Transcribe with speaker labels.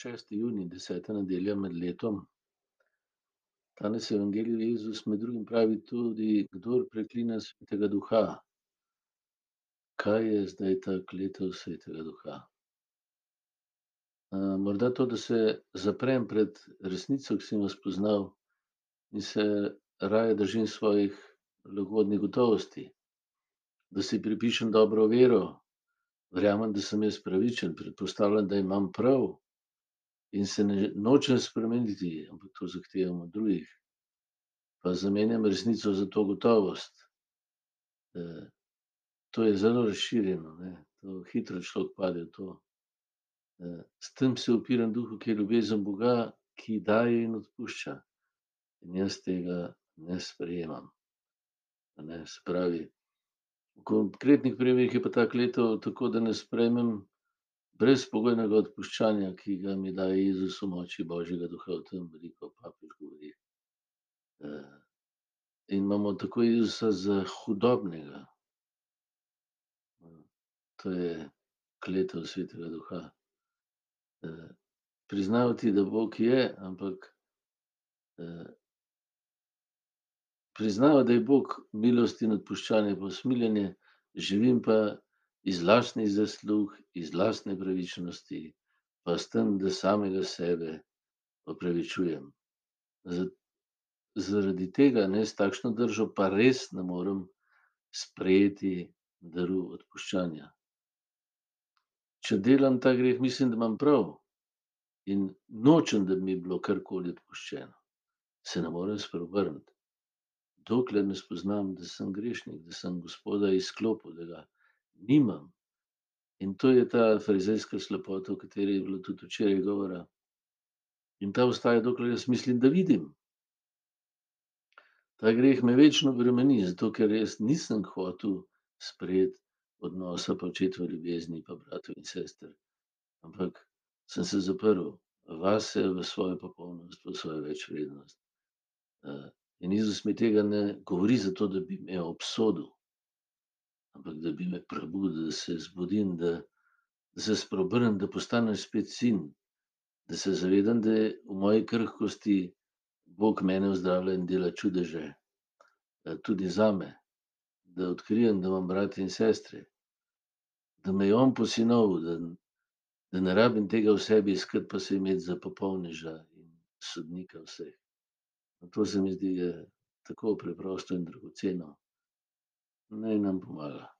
Speaker 1: šesti junij, deseta nedelja med letom. Danes v evangeliju Jezus med drugim pravi tudi: "Kdor preklina svetega duha." Kaj je zdaj ta kletev svetega duha? morda to, da se zaprem pred resnico, ki sem jo spoznal, in se raje držim svojih lagodnih gotovosti. Da si pripišem dobro vero, verjamem, da sem jaz pravičen, predpostavljam, da imam prav, in se ne nočem spremeniti, ampak to zahtevam od drugih. Pa zamenjam resnico za to gotovost. to je zelo razširjeno, ne, to hitro človek pade v to. s tem se upiram duhu, ki je ljubezen Boga, ki daje in odpušča. In jaz tega ne sprejemam. Ne, se pravi, v konkretnih primerih je pa ta kletev tako, da ne sprejmem brezpogojnega odpuščanja, ki ga mi daje Jezus v moči božjega duha, o tem veliko papež govori. in imamo tako Jezusa za hudobnega. To je kletev svetega duha. priznavati, da Bog je, ampak, priznavati, da je Bog milost in odpuščanje pa usmiljenje, živim pa iz lastnih zaslug, iz lastne pravičnosti, pa s tem, da samega sebe opravičujem. zaradi tega, ne, s takšno držo pa res ne morem sprejeti daru odpuščanja. Če delam ta greh, mislim, da imam prav, in nočem, da bi mi bilo karkoli odpuščeno, se ne morem spreobrniti. Dokler ne spoznam, da sem grešnik, da sem Gospoda izklopil, da ga nimam. In to je ta farizejska slepota, o kateri je bilo tudi včeraj govora. In ta ostaja, dokler jaz mislim, da vidim. Ta greh me večno bremeni, zato ker jaz nisem hotel sprejeti odnosa pa očetove ljubezni pa bratov in sester. Ampak sem se zaprl vase, v svojo popolnost, v svojo večvrednost. in Jezus mi tega ne govori zato, da bi me obsodil, ampak da bi me prebudil, da se zbudim, da se spreobrnem, da postanem spet sin. Da se zavedam, da je v moji krhkosti Bog mene ozdravlja in dela čudeže. tudi zame. Da odkrijem, da imam brate in sestre. Da me je on posinoval, da, da ne rabim tega v sebi iskati pa se imeti za popolneža in sodnika vseh. To se mi zdi, tako preprosto in dragoceno. नहीं नमक मारा